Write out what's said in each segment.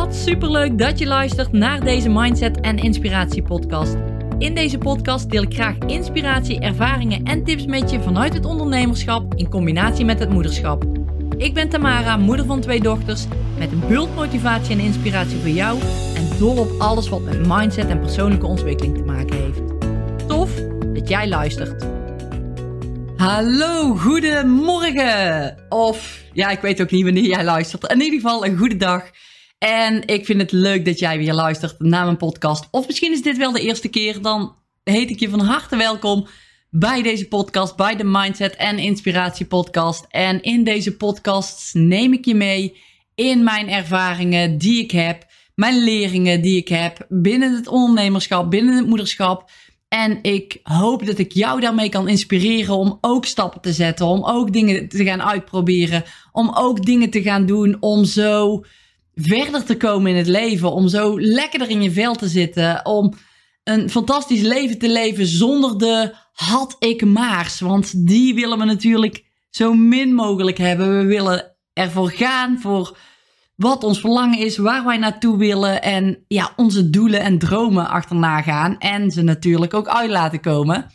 Wat superleuk dat je luistert naar deze Mindset en Inspiratie podcast. In deze podcast deel ik graag inspiratie, ervaringen en tips met je vanuit het ondernemerschap in combinatie met het moederschap. Ik ben Tamara, moeder van twee dochters, met een bult motivatie en inspiratie voor jou en dol op alles wat met mindset en persoonlijke ontwikkeling te maken heeft. Tof dat jij luistert. Hallo, goedemorgen. Of ja, ik weet ook niet wanneer jij luistert. In ieder geval een goede dag. En ik vind het leuk dat jij weer luistert naar mijn podcast. Of misschien is dit wel de eerste keer. Dan heet ik je van harte welkom bij deze podcast, bij de Mindset en Inspiratie Podcast. En in deze podcast neem ik je mee in mijn ervaringen die ik heb, mijn leringen die ik heb binnen het ondernemerschap, binnen het moederschap. En ik hoop dat ik jou daarmee kan inspireren om ook stappen te zetten, om ook dingen te gaan uitproberen, om ook dingen te gaan doen, om zo verder te komen in het leven, om zo lekkerder in je vel te zitten, om een fantastisch leven te leven zonder de had ik maars. Want die willen we natuurlijk zo min mogelijk hebben. We willen ervoor gaan, voor wat ons verlangen is, waar wij naartoe willen en ja, onze doelen en dromen achterna gaan en ze natuurlijk ook uit laten komen.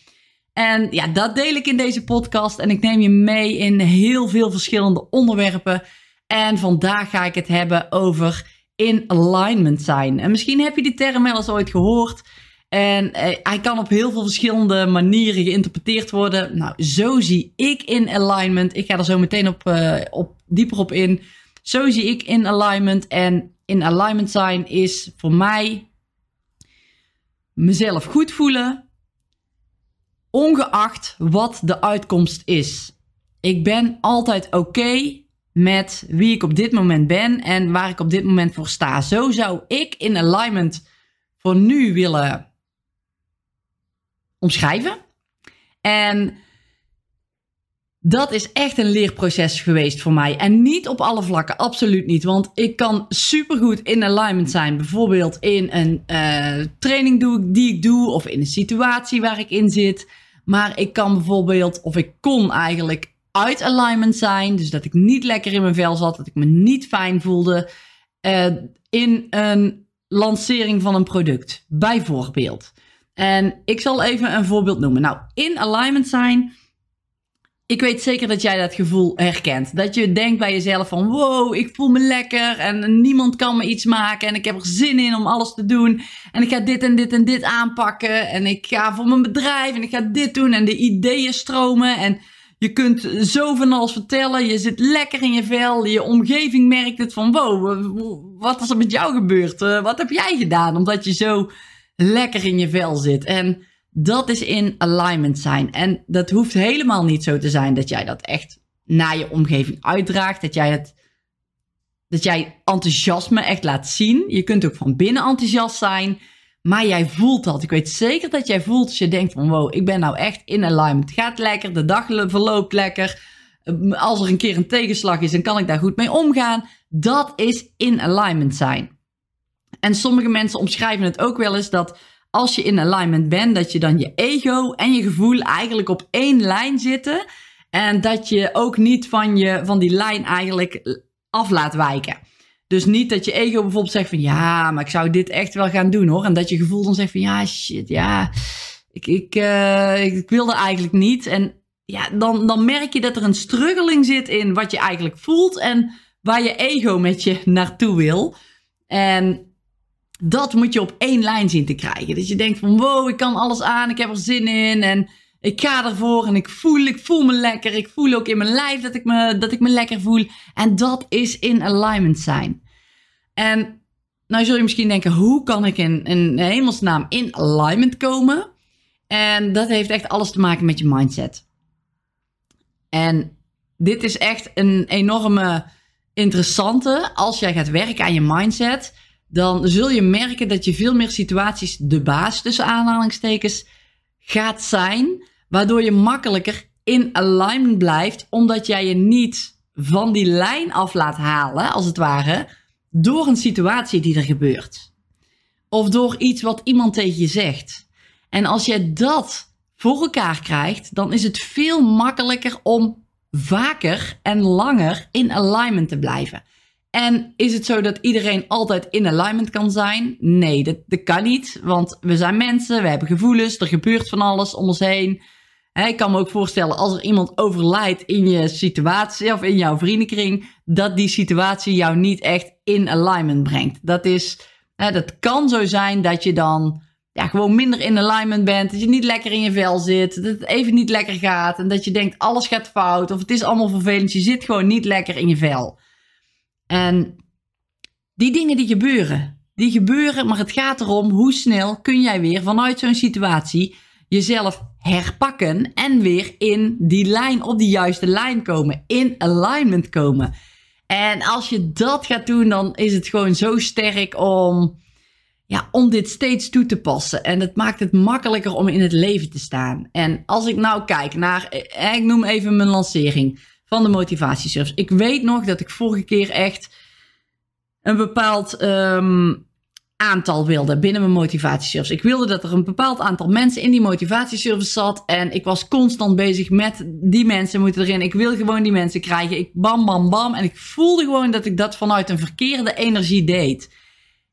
En ja, dat deel ik in deze podcast en ik neem je mee in heel veel verschillende onderwerpen. En vandaag ga ik het hebben over in alignment zijn. En misschien heb je die term wel eens ooit gehoord. En eh, hij kan op heel veel verschillende manieren geïnterpreteerd worden. Nou, zo zie ik in alignment. Ik ga er zo meteen op, uh, op dieper op in. Zo zie ik in alignment. En in alignment zijn is voor mij mezelf goed voelen, ongeacht wat de uitkomst is. Ik ben altijd oké met wie ik op dit moment ben en waar ik op dit moment voor sta. Zo zou ik in alignment voor nu willen omschrijven. En dat is echt een leerproces geweest voor mij. En niet op alle vlakken, absoluut niet. Want ik kan supergoed in alignment zijn. Bijvoorbeeld in een uh, training doe, die ik doe, of in een situatie waar ik in zit. Maar ik kan bijvoorbeeld, of ik kon eigenlijk uit alignment zijn. Dus dat ik niet lekker in mijn vel zat, dat ik me niet fijn voelde. Uh, in een lancering van een product, bijvoorbeeld. En ik zal even een voorbeeld noemen. Nou, in alignment zijn. Ik weet zeker dat jij dat gevoel herkent. Dat je denkt bij jezelf van wow, ik voel me lekker en niemand kan me iets maken en ik heb er zin in om alles te doen. En ik ga dit en dit en dit aanpakken en ik ga voor mijn bedrijf en ik ga dit doen en de ideeën stromen en je kunt zo van alles vertellen. Je zit lekker in je vel. Je omgeving merkt het van wow, wat is er met jou gebeurd? Uh, wat heb jij gedaan? Omdat je zo lekker in je vel zit. En dat is in alignment zijn. En dat hoeft helemaal niet zo te zijn dat jij dat echt naar je omgeving uitdraagt. Dat jij het. Dat jij enthousiasme echt laat zien. Je kunt ook van binnen enthousiast zijn. Maar jij voelt dat. Ik weet zeker dat jij voelt als je denkt van wow, ik ben nou echt in alignment. Het gaat lekker, de dag verloopt lekker. Als er een keer een tegenslag is, dan kan ik daar goed mee omgaan. Dat is in alignment zijn. En sommige mensen omschrijven het ook wel eens dat als je in alignment bent, dat je dan je ego en je gevoel eigenlijk op één lijn zitten. En dat je ook niet van, je, van die lijn eigenlijk af laat wijken. Dus niet dat je ego bijvoorbeeld zegt van ja, maar ik zou dit echt wel gaan doen hoor. En dat je gevoel dan zegt van ja, shit, ja, ik, ik, uh, ik wilde eigenlijk niet. En ja, dan, dan merk je dat er een struggeling zit in wat je eigenlijk voelt en waar je ego met je naartoe wil. En dat moet je op één lijn zien te krijgen. Dat je denkt van wow, ik kan alles aan, ik heb er zin in en ik ga ervoor en ik voel, ik voel me lekker. Ik voel ook in mijn lijf dat ik me, dat ik me lekker voel. En dat is in alignment zijn. En nou zul je misschien denken, hoe kan ik in, in hemelsnaam in alignment komen? En dat heeft echt alles te maken met je mindset. En dit is echt een enorme interessante. Als jij gaat werken aan je mindset, dan zul je merken dat je veel meer situaties de baas tussen aanhalingstekens gaat zijn, waardoor je makkelijker in alignment blijft, omdat jij je niet van die lijn af laat halen, als het ware, door een situatie die er gebeurt. Of door iets wat iemand tegen je zegt. En als je dat voor elkaar krijgt, dan is het veel makkelijker om vaker en langer in alignment te blijven. En is het zo dat iedereen altijd in alignment kan zijn? Nee, dat, dat kan niet. Want we zijn mensen, we hebben gevoelens, er gebeurt van alles om ons heen. Ik kan me ook voorstellen, als er iemand overlijdt in je situatie of in jouw vriendenkring, dat die situatie jou niet echt in alignment brengt. Dat, is, dat kan zo zijn dat je dan ja, gewoon minder in alignment bent. Dat je niet lekker in je vel zit. Dat het even niet lekker gaat. En dat je denkt, alles gaat fout. Of het is allemaal vervelend. Je zit gewoon niet lekker in je vel. En die dingen die gebeuren. Die gebeuren, maar het gaat erom hoe snel kun jij weer vanuit zo'n situatie jezelf herpakken en weer in die lijn, op die juiste lijn komen, in alignment komen. En als je dat gaat doen, dan is het gewoon zo sterk om ja, om dit steeds toe te passen. En het maakt het makkelijker om in het leven te staan. En als ik nou kijk naar, eh, ik noem even mijn lancering van de motivatiesurfs. Ik weet nog dat ik vorige keer echt een bepaald um, aantal wilde binnen mijn motivatiesurfs. Ik wilde dat er een bepaald aantal mensen in die motivatiesurfs zat. En ik was constant bezig met die mensen moeten erin. Ik wil gewoon die mensen krijgen. Ik bam, bam, bam. En ik voelde gewoon dat ik dat vanuit een verkeerde energie deed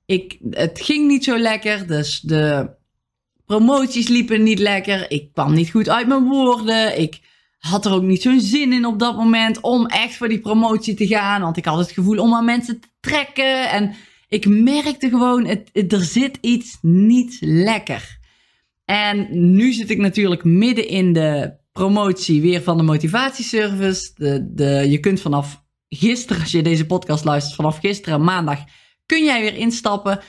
ik, het ging niet zo lekker. Dus de promoties liepen niet lekker. Ik kwam niet goed uit mijn woorden. Ik had er ook niet zo'n zin in op dat moment om echt voor die promotie te gaan. Want ik had het gevoel om aan mensen te trekken. En ik merkte gewoon, het, er zit iets niet lekker. En nu zit ik natuurlijk midden in de promotie weer van de motivatieservice. De, de, je kunt vanaf gisteren, als je deze podcast luistert, vanaf gisteren maandag kun jij weer instappen.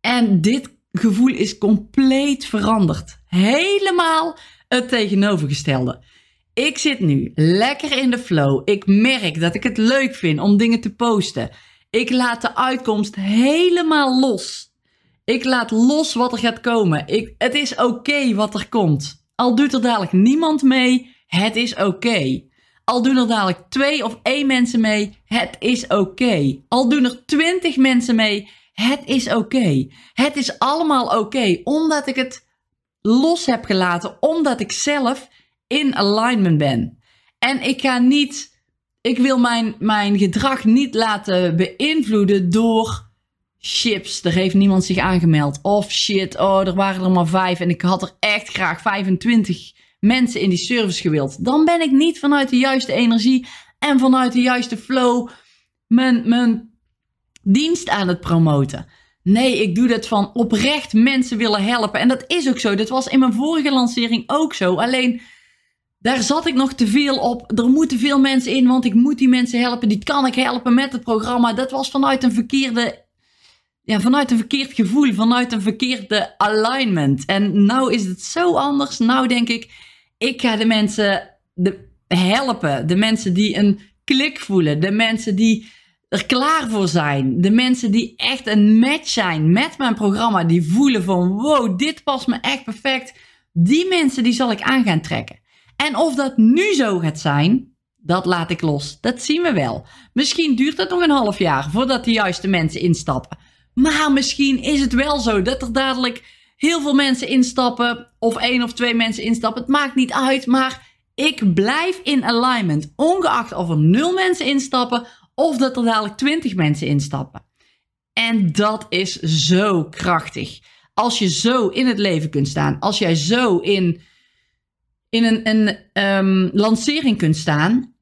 En dit gevoel is compleet veranderd. Helemaal het tegenovergestelde. Ik zit nu lekker in de flow. Ik merk dat ik het leuk vind om dingen te posten. Ik laat de uitkomst helemaal los. Ik laat los wat er gaat komen. Ik, het is oké wat er komt. Al doet er dadelijk niemand mee, het is oké. Al doen er dadelijk twee of één mensen mee, het is oké. Al doen er twintig mensen mee, het is oké. Het is allemaal oké, omdat ik het los heb gelaten, omdat ik zelf in alignment ben. En ik ga niet, ik wil mijn, mijn gedrag niet laten beïnvloeden door chips. Er heeft niemand zich aangemeld. Of shit, oh, er waren er maar vijf en ik had er echt graag 25 mensen in die service gewild. Dan ben ik niet vanuit de juiste energie en vanuit de juiste flow mijn, mijn dienst aan het promoten. Nee, ik doe dat van oprecht mensen willen helpen. En dat is ook zo. Dat was in mijn vorige lancering ook zo. Alleen daar zat ik nog te veel op. Er moeten veel mensen in, want ik moet die mensen helpen. Die kan ik helpen met het programma. Dat was vanuit een verkeerde. Ja, vanuit een verkeerd gevoel, vanuit een verkeerde alignment. En nou is het zo anders. Nou denk ik, ik ga de mensen helpen. De mensen die een klik voelen. De mensen die er klaar voor zijn. De mensen die echt een match zijn met mijn programma. Die voelen van wow, dit past me echt perfect. Die mensen die zal ik aan gaan trekken. En of dat nu zo gaat zijn, dat laat ik los. Dat zien we wel. Misschien duurt het nog een half jaar voordat de juiste mensen instappen. Maar misschien is het wel zo dat er dadelijk heel veel mensen instappen of één of twee mensen instappen. Het maakt niet uit, maar ik blijf in alignment. Ongeacht of er nul mensen instappen of dat er dadelijk twintig mensen instappen. En dat is zo krachtig. Als je zo in het leven kunt staan, als jij zo in, in een, een um, lancering kunt staan,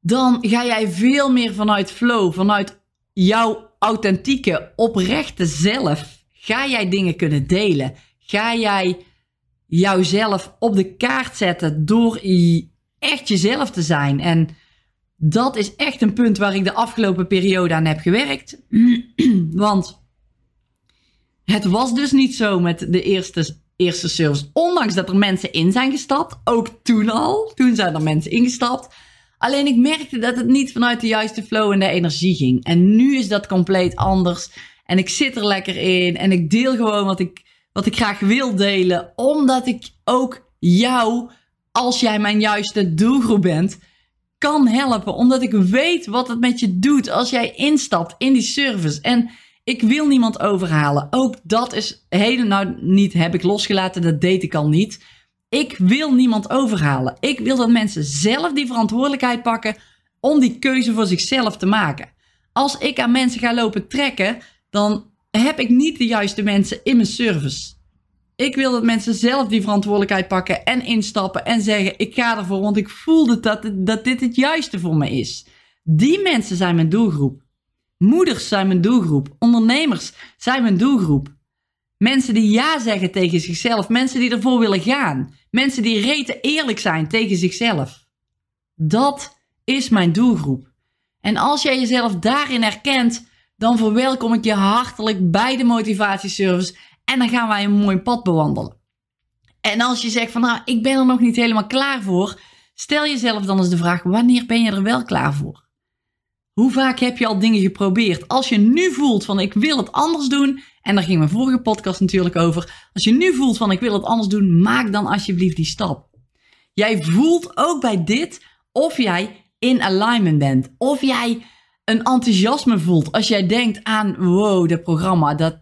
dan ga jij veel meer vanuit flow, vanuit jouw authentieke, oprechte zelf Ga jij dingen kunnen delen? Ga jij jouzelf op de kaart zetten door echt jezelf te zijn? En dat is echt een punt waar ik de afgelopen periode aan heb gewerkt. Want het was dus niet zo met de eerste, eerste service. Ondanks dat er mensen in zijn gestapt. Ook toen al. Toen zijn er mensen ingestapt. Alleen ik merkte dat het niet vanuit de juiste flow en de energie ging. En nu is dat compleet anders. En ik zit er lekker in. En ik deel gewoon wat ik, wat ik graag wil delen. Omdat ik ook jou, als jij mijn juiste doelgroep bent, kan helpen. Omdat ik weet wat het met je doet als jij instapt in die service. En ik wil niemand overhalen. Ook dat is heden nou niet heb ik losgelaten. Dat deed ik al niet. Ik wil niemand overhalen. Ik wil dat mensen zelf die verantwoordelijkheid pakken om die keuze voor zichzelf te maken. Als ik aan mensen ga lopen trekken, dan heb ik niet de juiste mensen in mijn service. Ik wil dat mensen zelf die verantwoordelijkheid pakken en instappen en zeggen: Ik ga ervoor, want ik voelde dat, dat dit het juiste voor me is. Die mensen zijn mijn doelgroep. Moeders zijn mijn doelgroep. Ondernemers zijn mijn doelgroep. Mensen die ja zeggen tegen zichzelf. Mensen die ervoor willen gaan. Mensen die reten eerlijk zijn tegen zichzelf. Dat is mijn doelgroep. En als jij jezelf daarin herkent, dan verwelkom ik je hartelijk bij de motivatieservice. En dan gaan wij een mooi pad bewandelen. En als je zegt van nou, ik ben er nog niet helemaal klaar voor. Stel jezelf dan eens de vraag, wanneer ben je er wel klaar voor? Hoe vaak heb je al dingen geprobeerd? Als je nu voelt van ik wil het anders doen, en daar ging mijn vorige podcast natuurlijk over. Als je nu voelt van ik wil het anders doen, maak dan alsjeblieft die stap. Jij voelt ook bij dit of jij in alignment bent. Of jij een enthousiasme voelt. Als jij denkt aan wow, dat programma, dat,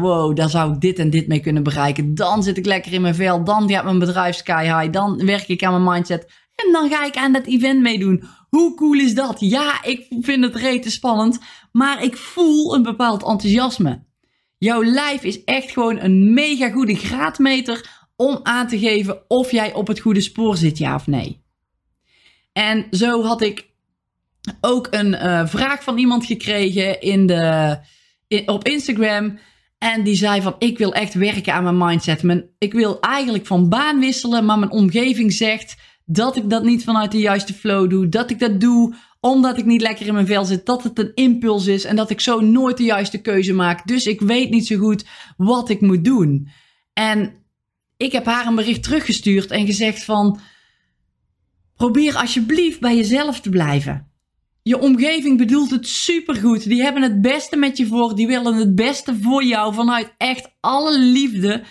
wow, daar zou ik dit en dit mee kunnen bereiken. Dan zit ik lekker in mijn vel. Dan gaat mijn bedrijf sky high. Dan werk ik aan mijn mindset. En dan ga ik aan dat event meedoen. Hoe cool is dat? Ja, ik vind het rete spannend. Maar ik voel een bepaald enthousiasme. Jouw lijf is echt gewoon een mega goede graadmeter om aan te geven of jij op het goede spoor zit, ja of nee. En zo had ik ook een uh, vraag van iemand gekregen in de, op Instagram. En die zei van, ik wil echt werken aan mijn mindset. Ik wil eigenlijk van baan wisselen, maar mijn omgeving zegt dat ik dat niet vanuit de juiste flow doe. Dat ik dat doe omdat ik niet lekker in mijn vel zit, dat het een impuls is en dat ik zo nooit de juiste keuze maak. Dus ik weet niet zo goed wat ik moet doen. En ik heb haar een bericht teruggestuurd en gezegd van, probeer alsjeblieft bij jezelf te blijven. Je omgeving bedoelt het supergoed. Die hebben het beste met je voor. Die willen het beste voor jou. Vanuit echt alle liefde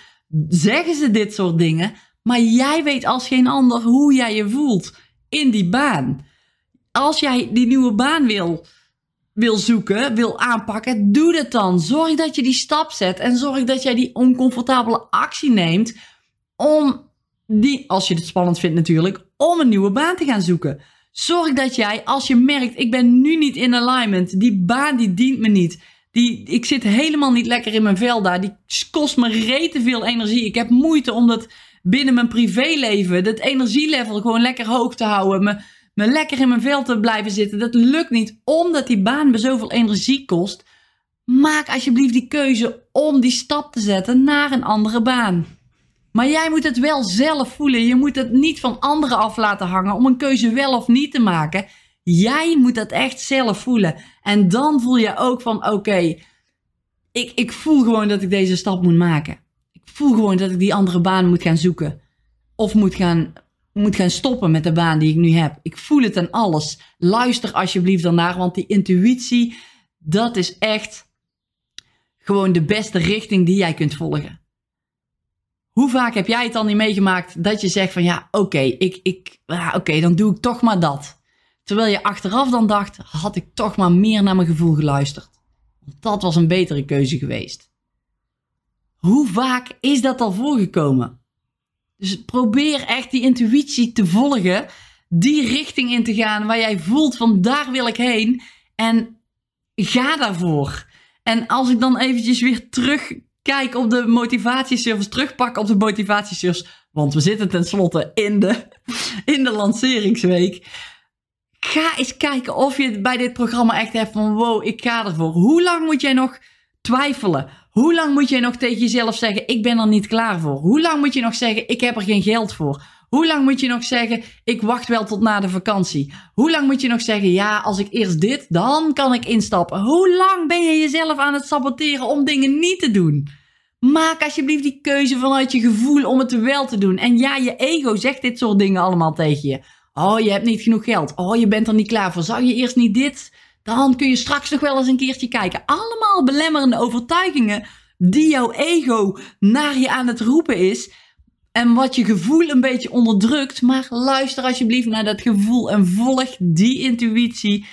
zeggen ze dit soort dingen. Maar jij weet als geen ander hoe jij je voelt in die baan als jij die nieuwe baan wil, wil zoeken, wil aanpakken, doe dat dan. Zorg dat je die stap zet en zorg dat jij die oncomfortabele actie neemt om die, als je het spannend vindt natuurlijk, om een nieuwe baan te gaan zoeken. Zorg dat jij, als je merkt, ik ben nu niet in alignment, die baan die dient me niet. Die, ik zit helemaal niet lekker in mijn vel daar. Die kost me rete veel energie. Ik heb moeite om dat binnen mijn privéleven, dat energielevel gewoon lekker hoog te houden. Me, me lekker in mijn vel te blijven zitten. Dat lukt niet omdat die baan me zoveel energie kost. Maak alsjeblieft die keuze om die stap te zetten naar een andere baan. Maar jij moet het wel zelf voelen. Je moet het niet van anderen af laten hangen om een keuze wel of niet te maken. Jij moet dat echt zelf voelen. En dan voel je ook van oké, ik, ik voel gewoon dat ik deze stap moet maken. Voel gewoon dat ik die andere baan moet gaan zoeken. Of moet gaan moet gaan stoppen met de baan die ik nu heb. Ik voel het aan alles. Luister alsjeblieft daarnaar, want die intuïtie, dat is echt gewoon de beste richting die jij kunt volgen. Hoe vaak heb jij het dan niet meegemaakt dat je zegt van ja, oké, ik, ik, oké, dan doe ik toch maar dat. Terwijl je achteraf dan dacht, had ik toch maar meer naar mijn gevoel geluisterd. Dat was een betere keuze geweest. Hoe vaak is dat al voorgekomen? Dus probeer echt die intuïtie te volgen, die richting in te gaan waar jij voelt van daar wil ik heen en ga daarvoor. En als ik dan eventjes weer terugkijk op de motivatieservice, terugpak op de motivatieservice, want we zitten tenslotte in de, in de lanceringsweek. Ga eens kijken of je bij dit programma echt hebt van wow, ik ga ervoor. Hoe lang moet jij nog twijfelen? Hoe lang moet je nog tegen jezelf zeggen: Ik ben er niet klaar voor? Hoe lang moet je nog zeggen: Ik heb er geen geld voor? Hoe lang moet je nog zeggen: Ik wacht wel tot na de vakantie? Hoe lang moet je nog zeggen: Ja, als ik eerst dit, dan kan ik instappen? Hoe lang ben je jezelf aan het saboteren om dingen niet te doen? Maak alsjeblieft die keuze vanuit je gevoel om het wel te doen. En ja, je ego zegt dit soort dingen allemaal tegen je. Oh, je hebt niet genoeg geld. Oh, je bent er niet klaar voor. Zou je eerst niet dit? Dan kun je straks nog wel eens een keertje kijken. Allemaal belemmerende overtuigingen die jouw ego naar je aan het roepen is. En wat je gevoel een beetje onderdrukt. Maar luister alsjeblieft naar dat gevoel en volg die intuïtie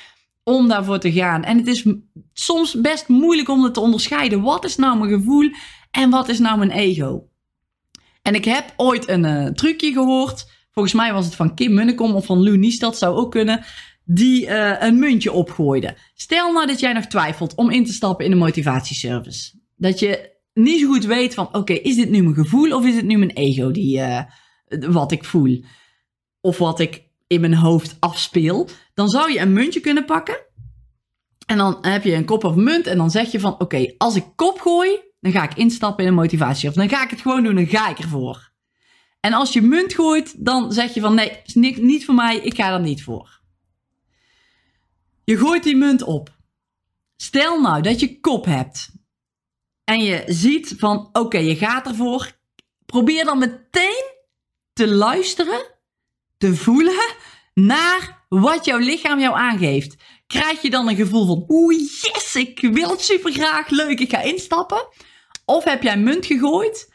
om daarvoor te gaan. En het is soms best moeilijk om het te onderscheiden. Wat is nou mijn gevoel en wat is nou mijn ego? En ik heb ooit een uh, trucje gehoord. Volgens mij was het van Kim Munnekom of van Lou Nies, dat zou ook kunnen. Die uh, een muntje opgooide. Stel nou dat jij nog twijfelt om in te stappen in een motivatieservice. Dat je niet zo goed weet van, oké, is dit nu mijn gevoel of is het nu mijn ego die, uh, wat ik voel? Of wat ik in mijn hoofd afspeel. Dan zou je een muntje kunnen pakken. En dan heb je een kop of munt en dan zeg je van, oké, als ik kop gooi, dan ga ik instappen in een motivatie. Of dan ga ik het gewoon doen, dan ga ik ervoor. En als je munt gooit, dan zeg je van, nee, niet voor mij, ik ga er niet voor. Je gooit die munt op. Stel nou dat je kop hebt en je ziet van oké, je gaat ervoor. Probeer dan meteen te luisteren, te voelen naar wat jouw lichaam jou aangeeft. Krijg je dan een gevoel van oeh yes, ik wil het super graag, leuk, ik ga instappen. Of heb jij munt gegooid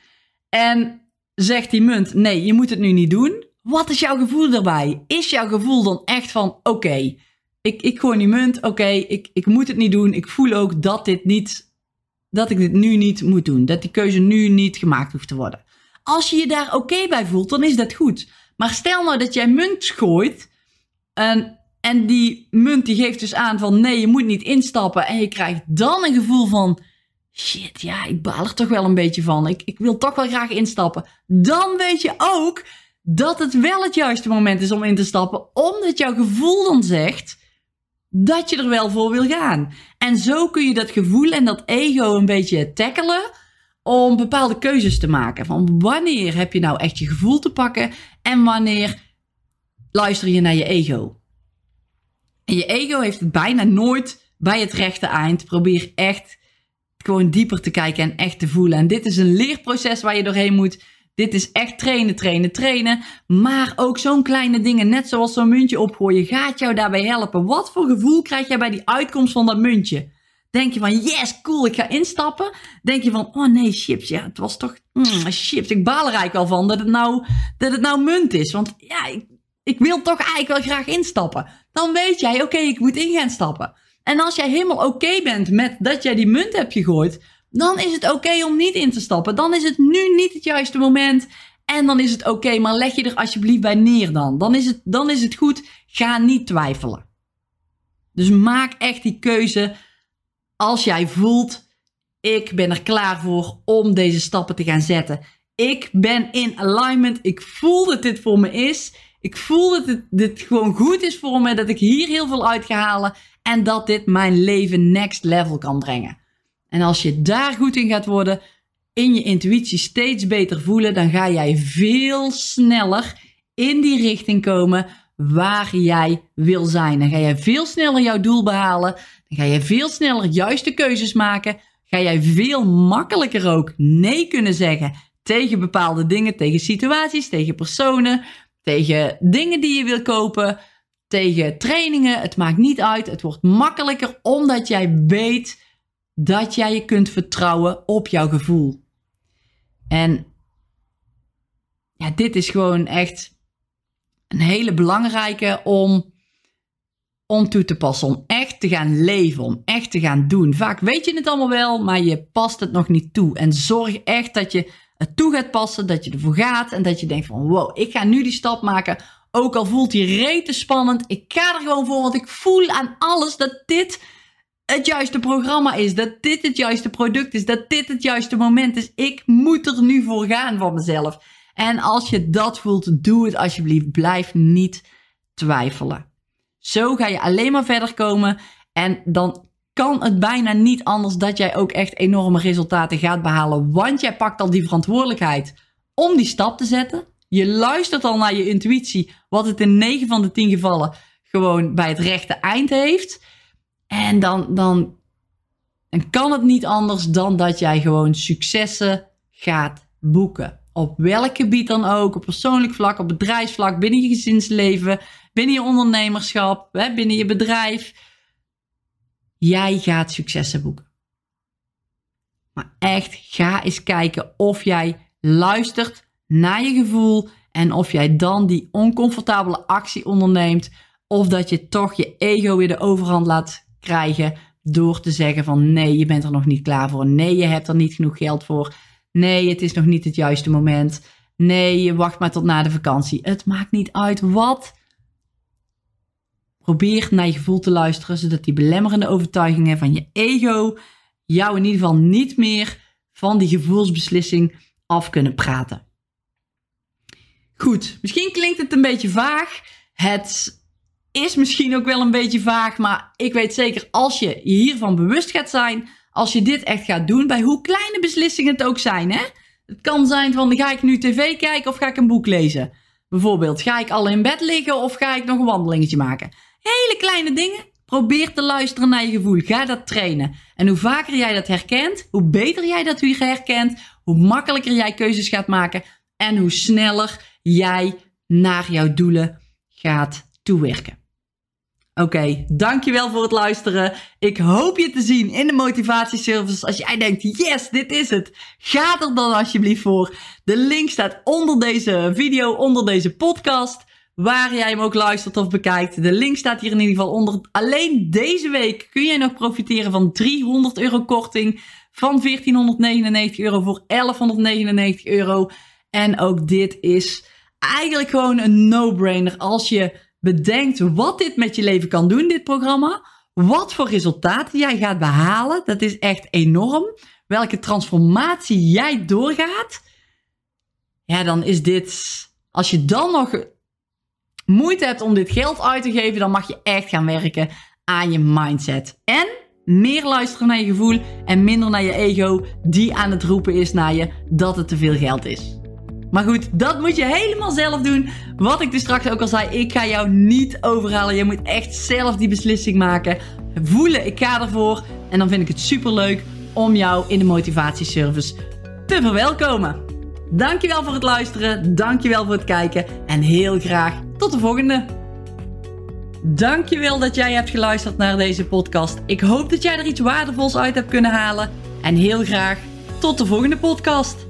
en zegt die munt nee, je moet het nu niet doen. Wat is jouw gevoel daarbij? Is jouw gevoel dan echt van oké, ik, ik gooi die munt, oké, ik, ik moet het niet doen. Ik voel ook dat dit niet, dat ik dit nu niet moet doen. Dat die keuze nu niet gemaakt hoeft te worden. Als je je daar oké bij voelt, dan is dat goed. Maar stel nou dat jij munt gooit en, en die munt die geeft dus aan van nee, je moet niet instappen. En je krijgt dan een gevoel van shit, ja, ik baal er toch wel een beetje van. Ik, ik wil toch wel graag instappen. Dan weet je ook dat het wel het juiste moment is om in te stappen. Omdat jouw gevoel dan zegt dat je er wel voor wil gaan. En zo kun je dat gevoel en dat ego een beetje tackelen om bepaalde keuzes te maken. Van wanneer heb je nou echt je gevoel te pakken en wanneer luister je naar je ego. En je ego heeft het bijna nooit bij het rechte eind. Probeer echt gewoon dieper te kijken en echt te voelen. En dit is een leerproces waar je doorheen moet. Dit is echt trainen, trainen, trainen. Maar ook zo'n kleine dingen, net zoals zo'n muntje opgooien, gaat jou daarbij helpen. Wat voor gevoel krijg jij bij die uitkomst van dat muntje? Denk je van, yes, cool, ik ga instappen? Denk je van, oh nee, chips, ja, het was toch, mm, chips, ik baal er eigenlijk wel van dat het nou, dat het nou munt is. Want ja, ik, ik wil toch eigenlijk wel graag instappen. Dan weet jij, oké, ik moet in gaan stappen. En als jij helemaal oké bent met dat jij die munt hebt gegooid, dan is het oké om niet in te stappen. Dan is het nu niet het juiste moment. En dan is het oké, maar leg je er alsjeblieft bij neer dan. Dan is, het, dan is het goed. Ga niet twijfelen. Dus maak echt die keuze als jij voelt, ik ben er klaar voor om deze stappen te gaan zetten. Ik ben in alignment. Ik voel dat dit voor me is. Ik voel dat dit, dit gewoon goed is voor me. Dat ik hier heel veel uit ga halen. En dat dit mijn leven next level kan brengen. En als je daar goed in gaat worden, in je intuïtie steeds beter voelen, dan ga jij veel sneller in die richting komen waar jij wil zijn. Dan ga jij veel sneller jouw doel behalen. Dan ga je veel sneller juiste keuzes maken. Ga jij veel makkelijker ook nee kunnen zeggen tegen bepaalde dingen, tegen situaties, tegen personen, tegen dingen die je wil kopen, tegen trainingen. Het maakt niet uit. Het wordt makkelijker omdat jij weet dat jij je kunt vertrouwen op jouw gevoel. En ja, dit is gewoon echt een hele belangrijke om, om toe te passen. Om echt te gaan leven, om echt te gaan doen. Vaak weet je het allemaal wel, maar je past het nog niet toe. En zorg echt dat je het toe gaat passen, dat je ervoor gaat en dat je denkt van wow, ik ga nu die stap maken. Ook al voelt die rete spannend, ik ga er gewoon voor, want ik voel aan alles dat dit het juiste programma is. Dat dit het juiste product is. Dat dit het juiste moment is. Ik moet er nu voor gaan van mezelf. En als je dat voelt, doe het alsjeblieft. Blijf niet twijfelen. Zo ga je alleen maar verder komen. En dan kan het bijna niet anders dat jij ook echt enorme resultaten gaat behalen. Want jij pakt al die verantwoordelijkheid om die stap te zetten. Je luistert al naar je intuïtie, wat het in 9 van de 10 gevallen gewoon bij het rechte eind heeft. En dan, dan, dan kan het niet anders dan dat jij gewoon successen gaat boeken. Op welk gebied dan ook, op persoonlijk vlak, op bedrijfsvlak, binnen je gezinsleven, binnen je ondernemerschap, binnen je bedrijf. Jij gaat successen boeken. Maar echt, ga eens kijken of jij luistert naar je gevoel en of jij dan die oncomfortabele actie onderneemt of dat je toch je ego weer de overhand laat krijgen door te zeggen van nee, je bent er nog niet klaar voor. Nee, je hebt er niet genoeg geld voor. Nee, het is nog niet het juiste moment. Nee, je wacht maar tot na de vakantie. Het maakt niet uit wat. Probeer naar je gevoel te luisteren, zodat die belemmerende overtuigingen van je ego jou in ieder geval niet meer van die gevoelsbeslissing af kunnen praten. Goed, misschien klinkt het een beetje vaag. Het is misschien ook wel een beetje vaag, maar ik weet zeker als je hiervan bewust gaat zijn, als je dit echt gaat doen, bij hoe kleine beslissingen het ook zijn. Hè? Het kan zijn van ga ik nu tv kijken of ga ik een boek lezen? Bijvoorbeeld, ga ik al in bed liggen of ga ik nog een wandelingetje maken? Hele kleine dingen. Probeer te luisteren naar je gevoel. Ga dat trainen. En hoe vaker jij dat herkent, hoe beter jij dat weer herkent, hoe makkelijker jij keuzes gaat maken en hoe sneller jij naar jouw doelen gaat toewerken. Oké, dankjewel voor het luisteren. Ik hoop je te zien in de motivatieservice. Als jij denkt, yes, dit is het. Ga er dan alsjeblieft voor. De link staat onder deze video, onder deze podcast. Waar jij hem ook luistert of bekijkt. De link staat hier in ieder geval onder. Alleen deze week kun jij nog profiteren van 300 euro korting. Van 1499 euro voor 1199 euro. En ook dit is eigenlijk gewoon een no-brainer als je bedenkt wat dit met je leven kan doen, dit programma. Wat voor resultaten jij gaat behalen. Dat is echt enorm. Welke transformatie jij doorgaat. Ja, dan is dit. Als je dan nog moeite hebt om dit geld uit te geven, dan mag je echt gaan werken aan je mindset. En meer luisteren naar je gevoel en minder naar je ego, die aan het roepen is naar je dat het te veel geld is. Maar goed, dat moet je helemaal zelf doen. Wat ik dus straks ook al zei, ik ga jou niet overhalen. Je moet echt zelf die beslissing maken. Voelen, ik ga ervoor. En dan vind ik het super leuk om jou in de motivatieservice te verwelkomen. Dankjewel voor het luisteren. Dankjewel voor het kijken. En heel graag tot de volgende. Dankjewel dat jij hebt geluisterd naar deze podcast. Ik hoop dat jij er iets waardevols uit hebt kunnen halen. En heel graag tot de volgende podcast.